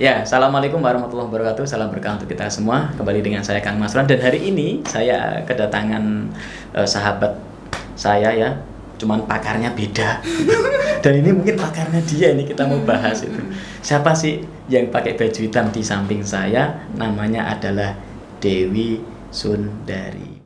Ya, assalamualaikum warahmatullahi wabarakatuh. Salam berkah untuk kita semua. Kembali dengan saya Kang Masran dan hari ini saya kedatangan eh, sahabat saya ya. Cuman pakarnya beda. dan ini mungkin pakarnya dia ini kita mau bahas itu. Siapa sih yang pakai baju hitam di samping saya? Namanya adalah Dewi Sundari.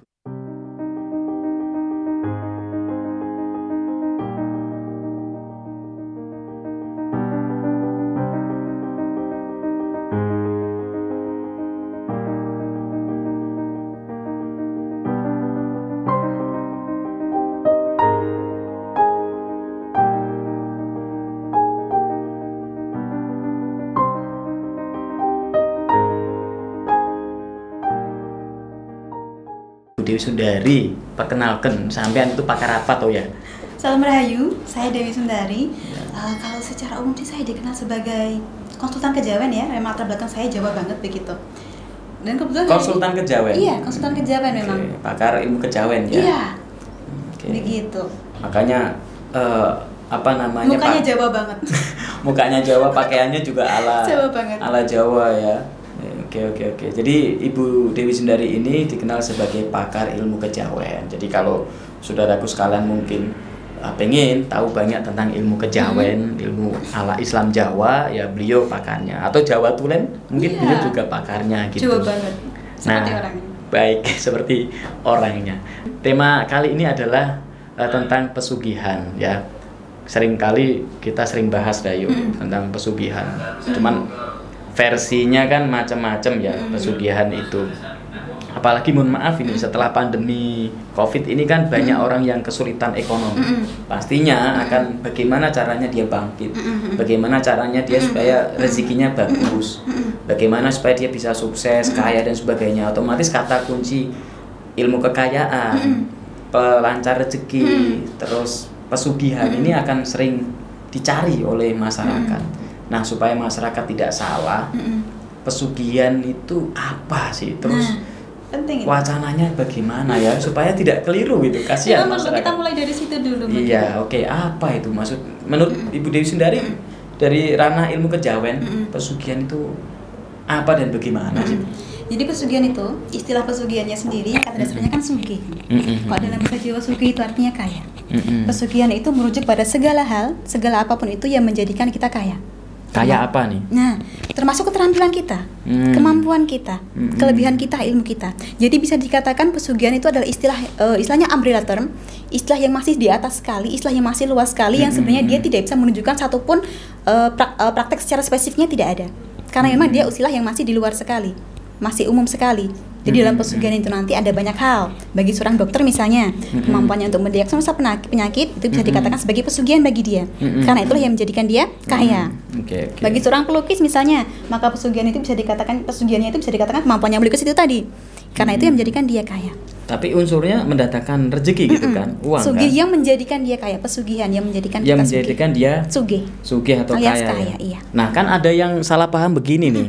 Dewi Sundari, perkenalkan sampean itu pakar apa tuh ya? Salam Rahayu, saya Dewi Sundari. Uh, kalau secara umum sih saya dikenal sebagai konsultan kejawen ya, memang latar belakang saya Jawa banget begitu. Dan kebetulan Konsultan kejawen. Iya, konsultan kejawen memang. Oke, pakar ilmu kejawen ya. Iya, Oke. begitu. Makanya eh, apa namanya? Mukanya? Jawa banget. Mukanya Jawa, pakaiannya juga ala Jawa banget. ala Jawa ya. Oke oke oke. Jadi Ibu Dewi Sundari ini dikenal sebagai pakar ilmu kejawen. Jadi kalau saudaraku sekalian mungkin uh, pengen tahu banyak tentang ilmu kejawen, Hmm. ilmu ala Islam Jawa, ya beliau pakarnya. Atau Jawa Tulen, mungkin Iya. beliau juga pakarnya gitu. Jawa banget. Seperti Nah, orangnya. Baik, seperti orangnya. Tema kali ini adalah uh, tentang pesugihan ya. Seringkali kita sering bahas Dayu Mm. tentang pesugihan. Cuman versinya kan macam-macam ya pesugihan itu. Apalagi mohon maaf ini setelah pandemi Covid ini kan banyak orang yang kesulitan ekonomi. Mm-mm. Pastinya akan bagaimana caranya dia bangkit. Bagaimana caranya dia supaya rezekinya bagus. Bagaimana supaya dia bisa sukses, kaya dan sebagainya. Otomatis kata kunci ilmu kekayaan, pelancar rezeki, terus pesugihan ini akan sering dicari oleh masyarakat. Nah, supaya masyarakat tidak salah, Mm-mm. pesugihan itu apa sih? Terus Nah, penting itu. wacananya bagaimana ya supaya tidak keliru gitu. Kasihan Kita, perlu- kita masyarakat. mulai dari situ dulu. Iya, oke. Apa itu maksud menurut Ibu Dewi Sundari dari ranah ilmu kejawen, Mm-mm. pesugihan itu apa dan bagaimana sih? Jadi pesugihan itu, istilah pesugihannya sendiri kata dasarnya kan sugih. Mm-mm. Kalau dalam bahasa Jawa sugih itu artinya kaya. Mm-mm. Pesugihan itu merujuk pada segala hal, segala apa pun itu yang menjadikan kita kaya. Kayak apa nih? Nah, termasuk keterampilan kita, Hmm. kemampuan kita, Mm-mm. kelebihan kita, ilmu kita. Jadi bisa dikatakan pesugihan itu adalah istilah eh, istilahnya umbrella term, istilah yang masih di atas sekali, istilah yang masih luas sekali yang sebenarnya dia tidak bisa menunjukkan satupun eh, prak- eh, praktek secara spesifiknya tidak ada. Karena memang dia istilah yang masih di luar sekali, masih umum sekali. Jadi dalam Mm-mm. pesugihan itu nanti ada banyak hal. Bagi seorang dokter misalnya, kemampuannya untuk mendiagnosa penyakit, penyakit itu bisa Mm-mm. dikatakan sebagai pesugihan bagi dia. Karena itulah yang menjadikan dia kaya. Hmm, Oke, oke. Bagi seorang pelukis misalnya, maka pesugihan itu bisa dikatakan pesugihannya itu bisa dikatakan kemampuannya melukis itu tadi. Karena itu yang menjadikan dia kaya. Tapi unsurnya mendatangkan rezeki gitu kan, uang Sugih kan. yang menjadikan dia kaya, pesugihan yang menjadikan Yang menjadikan dia sugih. sugih atau Alias kaya. kaya, ya? iya. Nah, kan ada yang salah paham begini nih.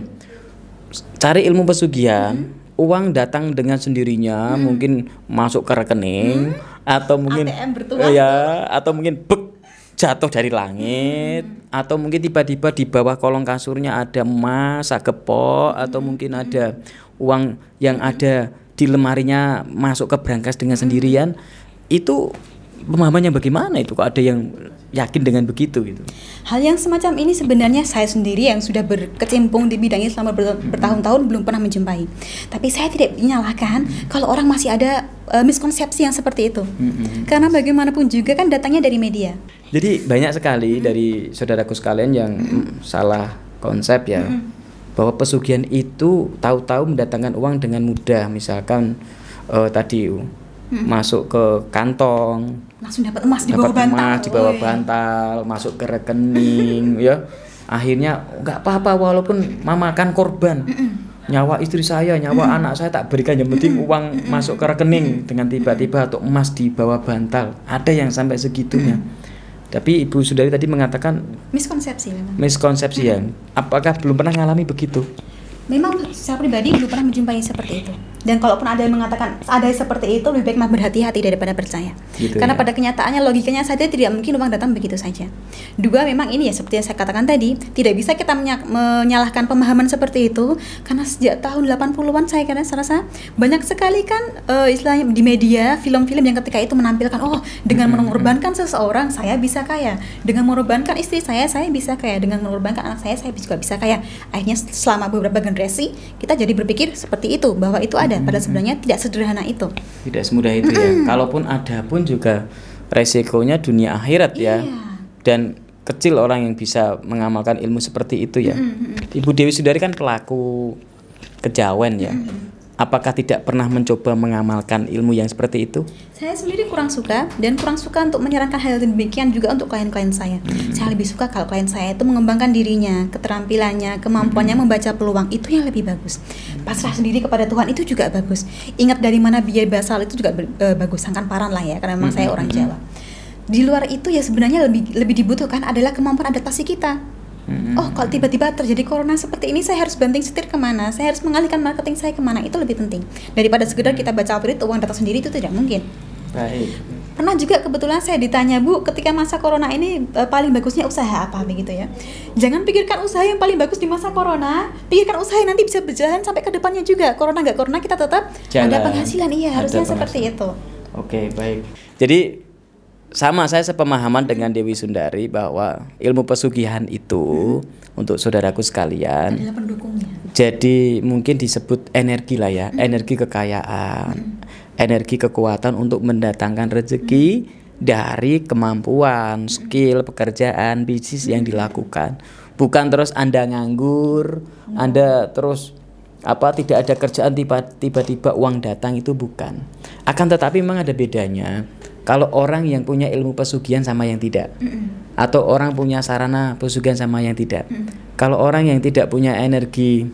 Cari ilmu pesugihan, uang datang dengan sendirinya, mungkin masuk ke rekening atau mungkin ATM bertuah. ya, atau mungkin bek jatuh dari langit atau mungkin tiba-tiba di bawah kolong kasurnya ada emas, gepok atau mungkin ada uang yang ada di lemarinya masuk ke brankas dengan sendirian. Itu pemahamannya bagaimana itu? Kok ada yang yakin dengan begitu gitu. Hal yang semacam ini sebenarnya saya sendiri yang sudah berkecimpung di bidang ini selama ber- bertahun-tahun belum pernah menjumpai. Tapi saya tidak menyalahkan kalau orang masih ada eh, miskonsepsi yang seperti itu. Mm-mm. Karena bagaimanapun juga kan datangnya dari media. Jadi banyak sekali dari saudaraku sekalian yang mm, salah konsep ya bahwa pesugihan itu tahu-tahu mendatangkan uang dengan mudah. Misalkan eh, tadi uh, masuk ke kantong, Langsung dapat emas di bawah bantal. emas di bawah bantal, masuk ke rekening, ya. Akhirnya nggak apa-apa walaupun memakan korban. Nyawa istri saya, nyawa anak saya tak berikan yang penting uang masuk ke rekening dengan tiba-tiba atau emas di bawah bantal. Ada yang sampai segitunya. Tapi Ibu Sudari tadi mengatakan Miskonsepsi memang. miskonsepsi ya. Apakah belum pernah ngalami begitu? Memang secara pribadi belum pernah menjumpai seperti itu. Dan kalaupun ada yang mengatakan ada seperti itu, lebih baik mah berhati-hati daripada percaya. Gitu Karena ya. pada kenyataannya logikanya saja tidak mungkin uang datang begitu saja. Dua memang ini ya seperti yang saya katakan tadi, tidak bisa kita menya- menyalahkan pemahaman seperti itu karena sejak tahun 80-an saya kira saya rasa banyak sekali kan eh, istilahnya di media film-film yang ketika itu menampilkan oh dengan mengorbankan seseorang saya bisa kaya, dengan mengorbankan istri saya saya bisa kaya, dengan mengorbankan anak saya saya juga bisa kaya. Akhirnya selama beberapa generasi kita jadi berpikir seperti itu bahwa itu ada padahal sebenarnya tidak sederhana itu. Tidak semudah itu ya. Kalaupun ada pun juga resikonya dunia akhirat ya. Iya. Dan kecil orang yang bisa mengamalkan ilmu seperti itu ya. Ibu Dewi Sundari kan pelaku kejawen ya. Apakah tidak pernah mencoba mengamalkan ilmu yang seperti itu? Saya sendiri kurang suka dan kurang suka untuk menyarankan hal demikian juga untuk klien-klien saya. Saya lebih suka kalau klien saya itu mengembangkan dirinya, keterampilannya, kemampuannya membaca peluang itu yang lebih bagus. Pasrah sendiri kepada Tuhan itu juga bagus. Ingat dari mana biaya basal itu juga eh, bagus, sangkan paran lah ya karena memang saya orang Jawa. Di luar itu ya sebenarnya lebih lebih dibutuhkan adalah kemampuan adaptasi kita. Mm-mm. Oh, kalau tiba-tiba terjadi corona seperti ini, saya harus banting setir ke mana? Saya harus mengalihkan marketing saya ke mana? Itu lebih penting daripada sekedar kita baca berita uang datang sendiri itu tidak mungkin. Baik. Pernah juga kebetulan saya ditanya Bu, ketika masa corona ini eh, paling bagusnya usaha apa begitu ya? Jangan pikirkan usaha yang paling bagus di masa corona, pikirkan usaha yang nanti bisa berjalan sampai ke depannya juga. Corona nggak corona kita tetap Jalan. ada penghasilan, iya harusnya seperti itu. Oke, baik. Jadi sama saya sepemahaman dengan Dewi Sundari bahwa ilmu pesugihan itu untuk saudaraku sekalian Adalah pendukungnya. jadi mungkin disebut energi lah ya, energi kekayaan, energi kekuatan untuk mendatangkan rezeki dari kemampuan, skill, pekerjaan, bisnis yang dilakukan. Bukan terus Anda nganggur, Anda terus apa tidak ada kerjaan tiba- tiba-tiba uang datang itu bukan. Akan tetapi memang ada bedanya kalau orang yang punya ilmu pesugihan sama yang tidak. Atau orang punya sarana pesugihan sama yang tidak. Kalau orang yang tidak punya energi,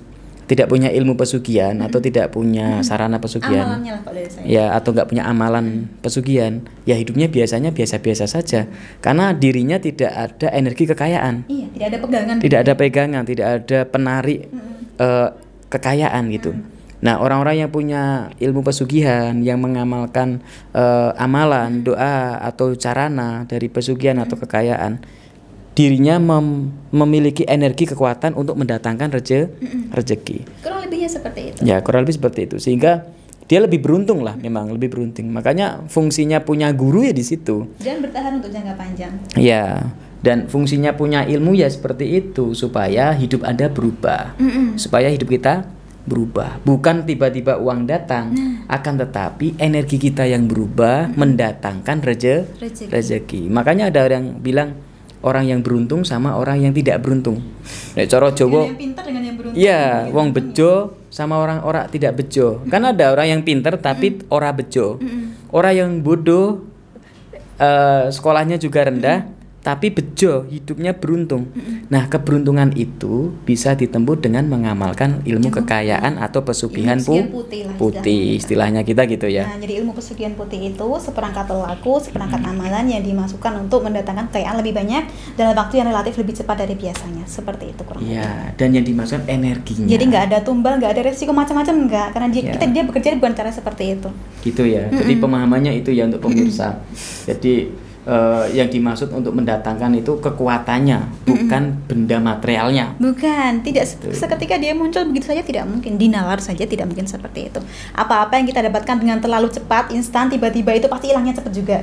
tidak punya ilmu pesugihan atau tidak punya sarana pesugihan, lah ya atau nggak punya amalan pesugihan, ya hidupnya biasanya biasa-biasa saja. Karena dirinya tidak ada energi kekayaan, Iya, tidak ada pegangan. tidak ada pegangan, tidak ada penarik eh, kekayaan gitu. Nah, orang-orang yang punya ilmu pesugihan, yang mengamalkan eh, amalan, doa atau carana dari pesugihan atau kekayaan, dirinya mem- memiliki energi kekuatan untuk mendatangkan reje rezeki. Kurang lebihnya seperti itu. Ya, kurang lebih seperti itu. Sehingga dia lebih beruntung lah, memang lebih beruntung. Makanya fungsinya punya guru ya di situ. Dan bertahan untuk jangka panjang. Ya, dan fungsinya punya ilmu ya seperti itu supaya hidup Anda berubah. Mm-mm. Supaya hidup kita berubah. Bukan tiba-tiba uang datang, akan tetapi energi kita yang berubah mendatangkan reje Rezeki. rezeki. Makanya ada orang bilang orang yang beruntung sama orang yang tidak beruntung. Nek cara Jawa Dengan yang pintar dengan yang beruntung. Iya, wong bejo sama orang ora tidak bejo. Kan ada orang yang pinter tapi ora bejo. Orang yang bodoh eh, sekolahnya juga rendah tapi bejo, hidupnya beruntung. Nah, keberuntungan itu bisa ditempuh dengan mengamalkan ilmu kekayaan atau pesugihan pu- putih lah putih, istilahnya kita gitu ya. Nah, jadi ilmu pesugihan putih itu seperangkat laku, seperangkat amalan yang dimasukkan untuk mendatangkan kekayaan lebih banyak dalam waktu yang relatif lebih cepat dari biasanya. Seperti itu kurang lebih. Iya, dan yang dimaksud energinya. Jadi nggak ada tumbal, nggak ada resiko macam-macam nggak, karena dia Ya. kita dia bekerja bukan cara seperti itu. gitu ya. Jadi pemahamannya itu ya untuk pemirsa. Jadi eh, yang dimaksud untuk mendatangkan itu kekuatannya, bukan benda materialnya. Bukan, tidak se- Betul. seketika dia muncul begitu saja tidak mungkin. Dinalar saja tidak mungkin seperti itu. Apa-apa yang kita dapatkan dengan terlalu cepat, instan, tiba-tiba itu pasti hilangnya cepat juga.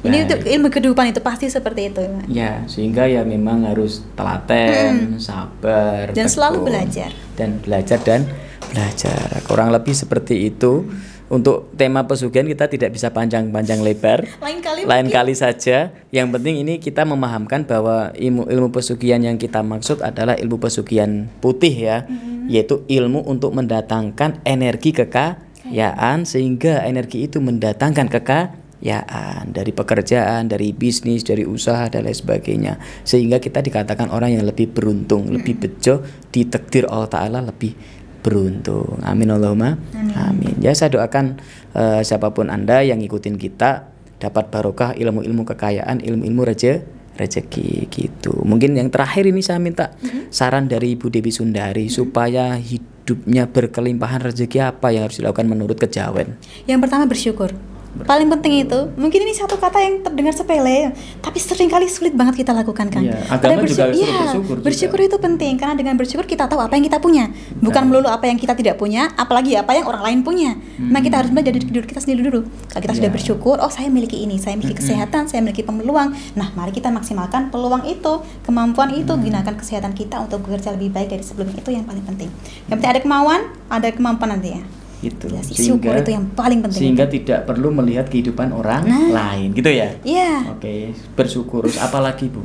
Ini Baik. untuk ilmu kehidupan itu pasti seperti itu. Ya, sehingga ya memang harus telaten, sabar, Dan selalu tekun, belajar. dan belajar dan belajar. Kurang lebih seperti itu. Untuk tema pesugihan kita tidak bisa panjang-panjang lebar. Lain kali lain mungkin. kali saja. Yang penting ini kita memahamkan bahwa ilmu ilmu pesugihan yang kita maksud adalah ilmu pesugihan putih ya, yaitu ilmu untuk mendatangkan energi kekayaan sehingga energi itu mendatangkan kekayaan dari pekerjaan, dari bisnis, dari usaha dan lain sebagainya. Sehingga kita dikatakan orang yang lebih beruntung, lebih bejo, ditakdir Allah taala lebih beruntung. Amin Allahumma. Amin. Ya saya doakan eh, siapa pun Anda yang ngikutin kita dapat barokah ilmu-ilmu kekayaan, ilmu-ilmu reje rezeki gitu. Mungkin yang terakhir ini saya minta saran dari Ibu Dewi Sundari supaya hidup hidupnya berkelimpahan rezeki apa yang harus dilakukan menurut kejawen? Yang pertama bersyukur. Paling penting itu, mungkin ini satu kata yang terdengar sepele, tapi sering kali sulit banget kita lakukan kan. Padahal agama juga suruh iya, bersyukur juga. bersyukur itu penting karena dengan bersyukur kita tahu apa yang kita punya, bukan melulu apa yang kita tidak punya, apalagi apa yang orang lain punya. Nah kita harus belajar dari diri kita sendiri dulu. Kalau kita sudah Iya. bersyukur, oh saya memiliki ini, saya memiliki kesehatan, saya memiliki peluang. Nah mari kita maksimalkan peluang itu, kemampuan itu, gunakan kesehatan kita untuk bekerja lebih baik dari sebelumnya itu yang paling penting. Yang penting ada kemauan, ada kemampuan nanti ya. Itu. Ya, sih, syukur itu yang paling penting. Sehingga tidak perlu melihat kehidupan orang Nah. lain, gitu ya. Iya. Oke, bersyukur. Terus apa lagi, Bu?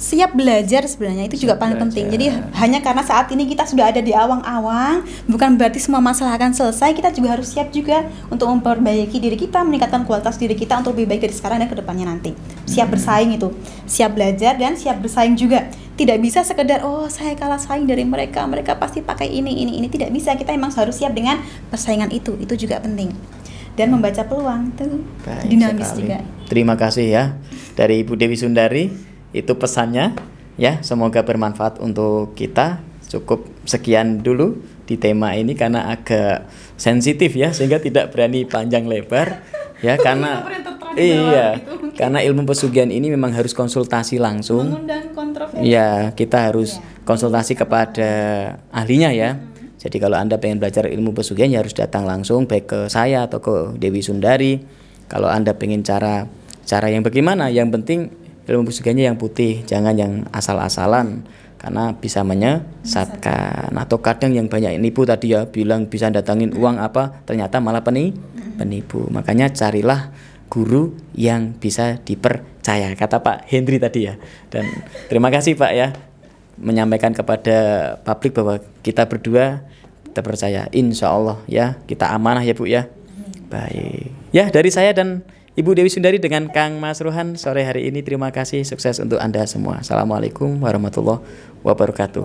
Siap belajar sebenarnya itu juga Siap paling penting. Jadi hanya karena saat ini kita sudah ada di awang-awang, bukan berarti semua masalah akan selesai. Kita juga harus siap juga untuk memperbaiki diri kita, meningkatkan kualitas diri kita untuk lebih baik dari sekarang dan ke depannya nanti. Siap Hmm. bersaing itu, siap belajar dan siap bersaing juga. Tidak bisa sekedar oh saya kalah saing dari mereka, mereka pasti pakai ini ini ini. Tidak bisa. Kita emang harus siap dengan persaingan itu. Itu juga penting. Dan membaca peluang itu Baik dinamis sekali. juga. Terima kasih ya dari Ibu Dewi Sundari. Itu pesannya ya. Semoga bermanfaat untuk kita. Cukup sekian dulu di tema ini karena agak sensitif ya sehingga tidak berani panjang lebar ya karena iya gitu. karena ilmu pesugihan ini memang harus konsultasi langsung Mengundang kontroversi. Iya, kita harus Iya. konsultasi kepada ahlinya ya. Jadi kalau Anda pengen belajar ilmu pesugihan ya harus datang langsung baik ke saya atau ke Dewi Sundari. Kalau Anda pengen cara cara yang bagaimana, yang penting ilmu pesugihannya yang putih, jangan yang asal-asalan karena bisa menyesatkan. Atau kadang yang banyak nipu tadi ya bilang bisa datangin uang apa ternyata malah peni penipu. Makanya carilah guru yang bisa dipercaya kata Pak Hendri tadi ya. Dan terima kasih Pak ya menyampaikan kepada publik bahwa kita berdua kita percaya. Insya Allah ya kita amanah ya Bu ya. Baik. Ya dari saya dan Ibu Dewi Sundari dengan Kang Mas Ruhan sore hari ini. Terima kasih. Sukses untuk Anda semua. Assalamualaikum warahmatullahi wabarakatuh.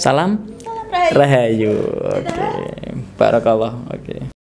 Salam Rahayu. Rahayu. Oke. Barakallah. Oke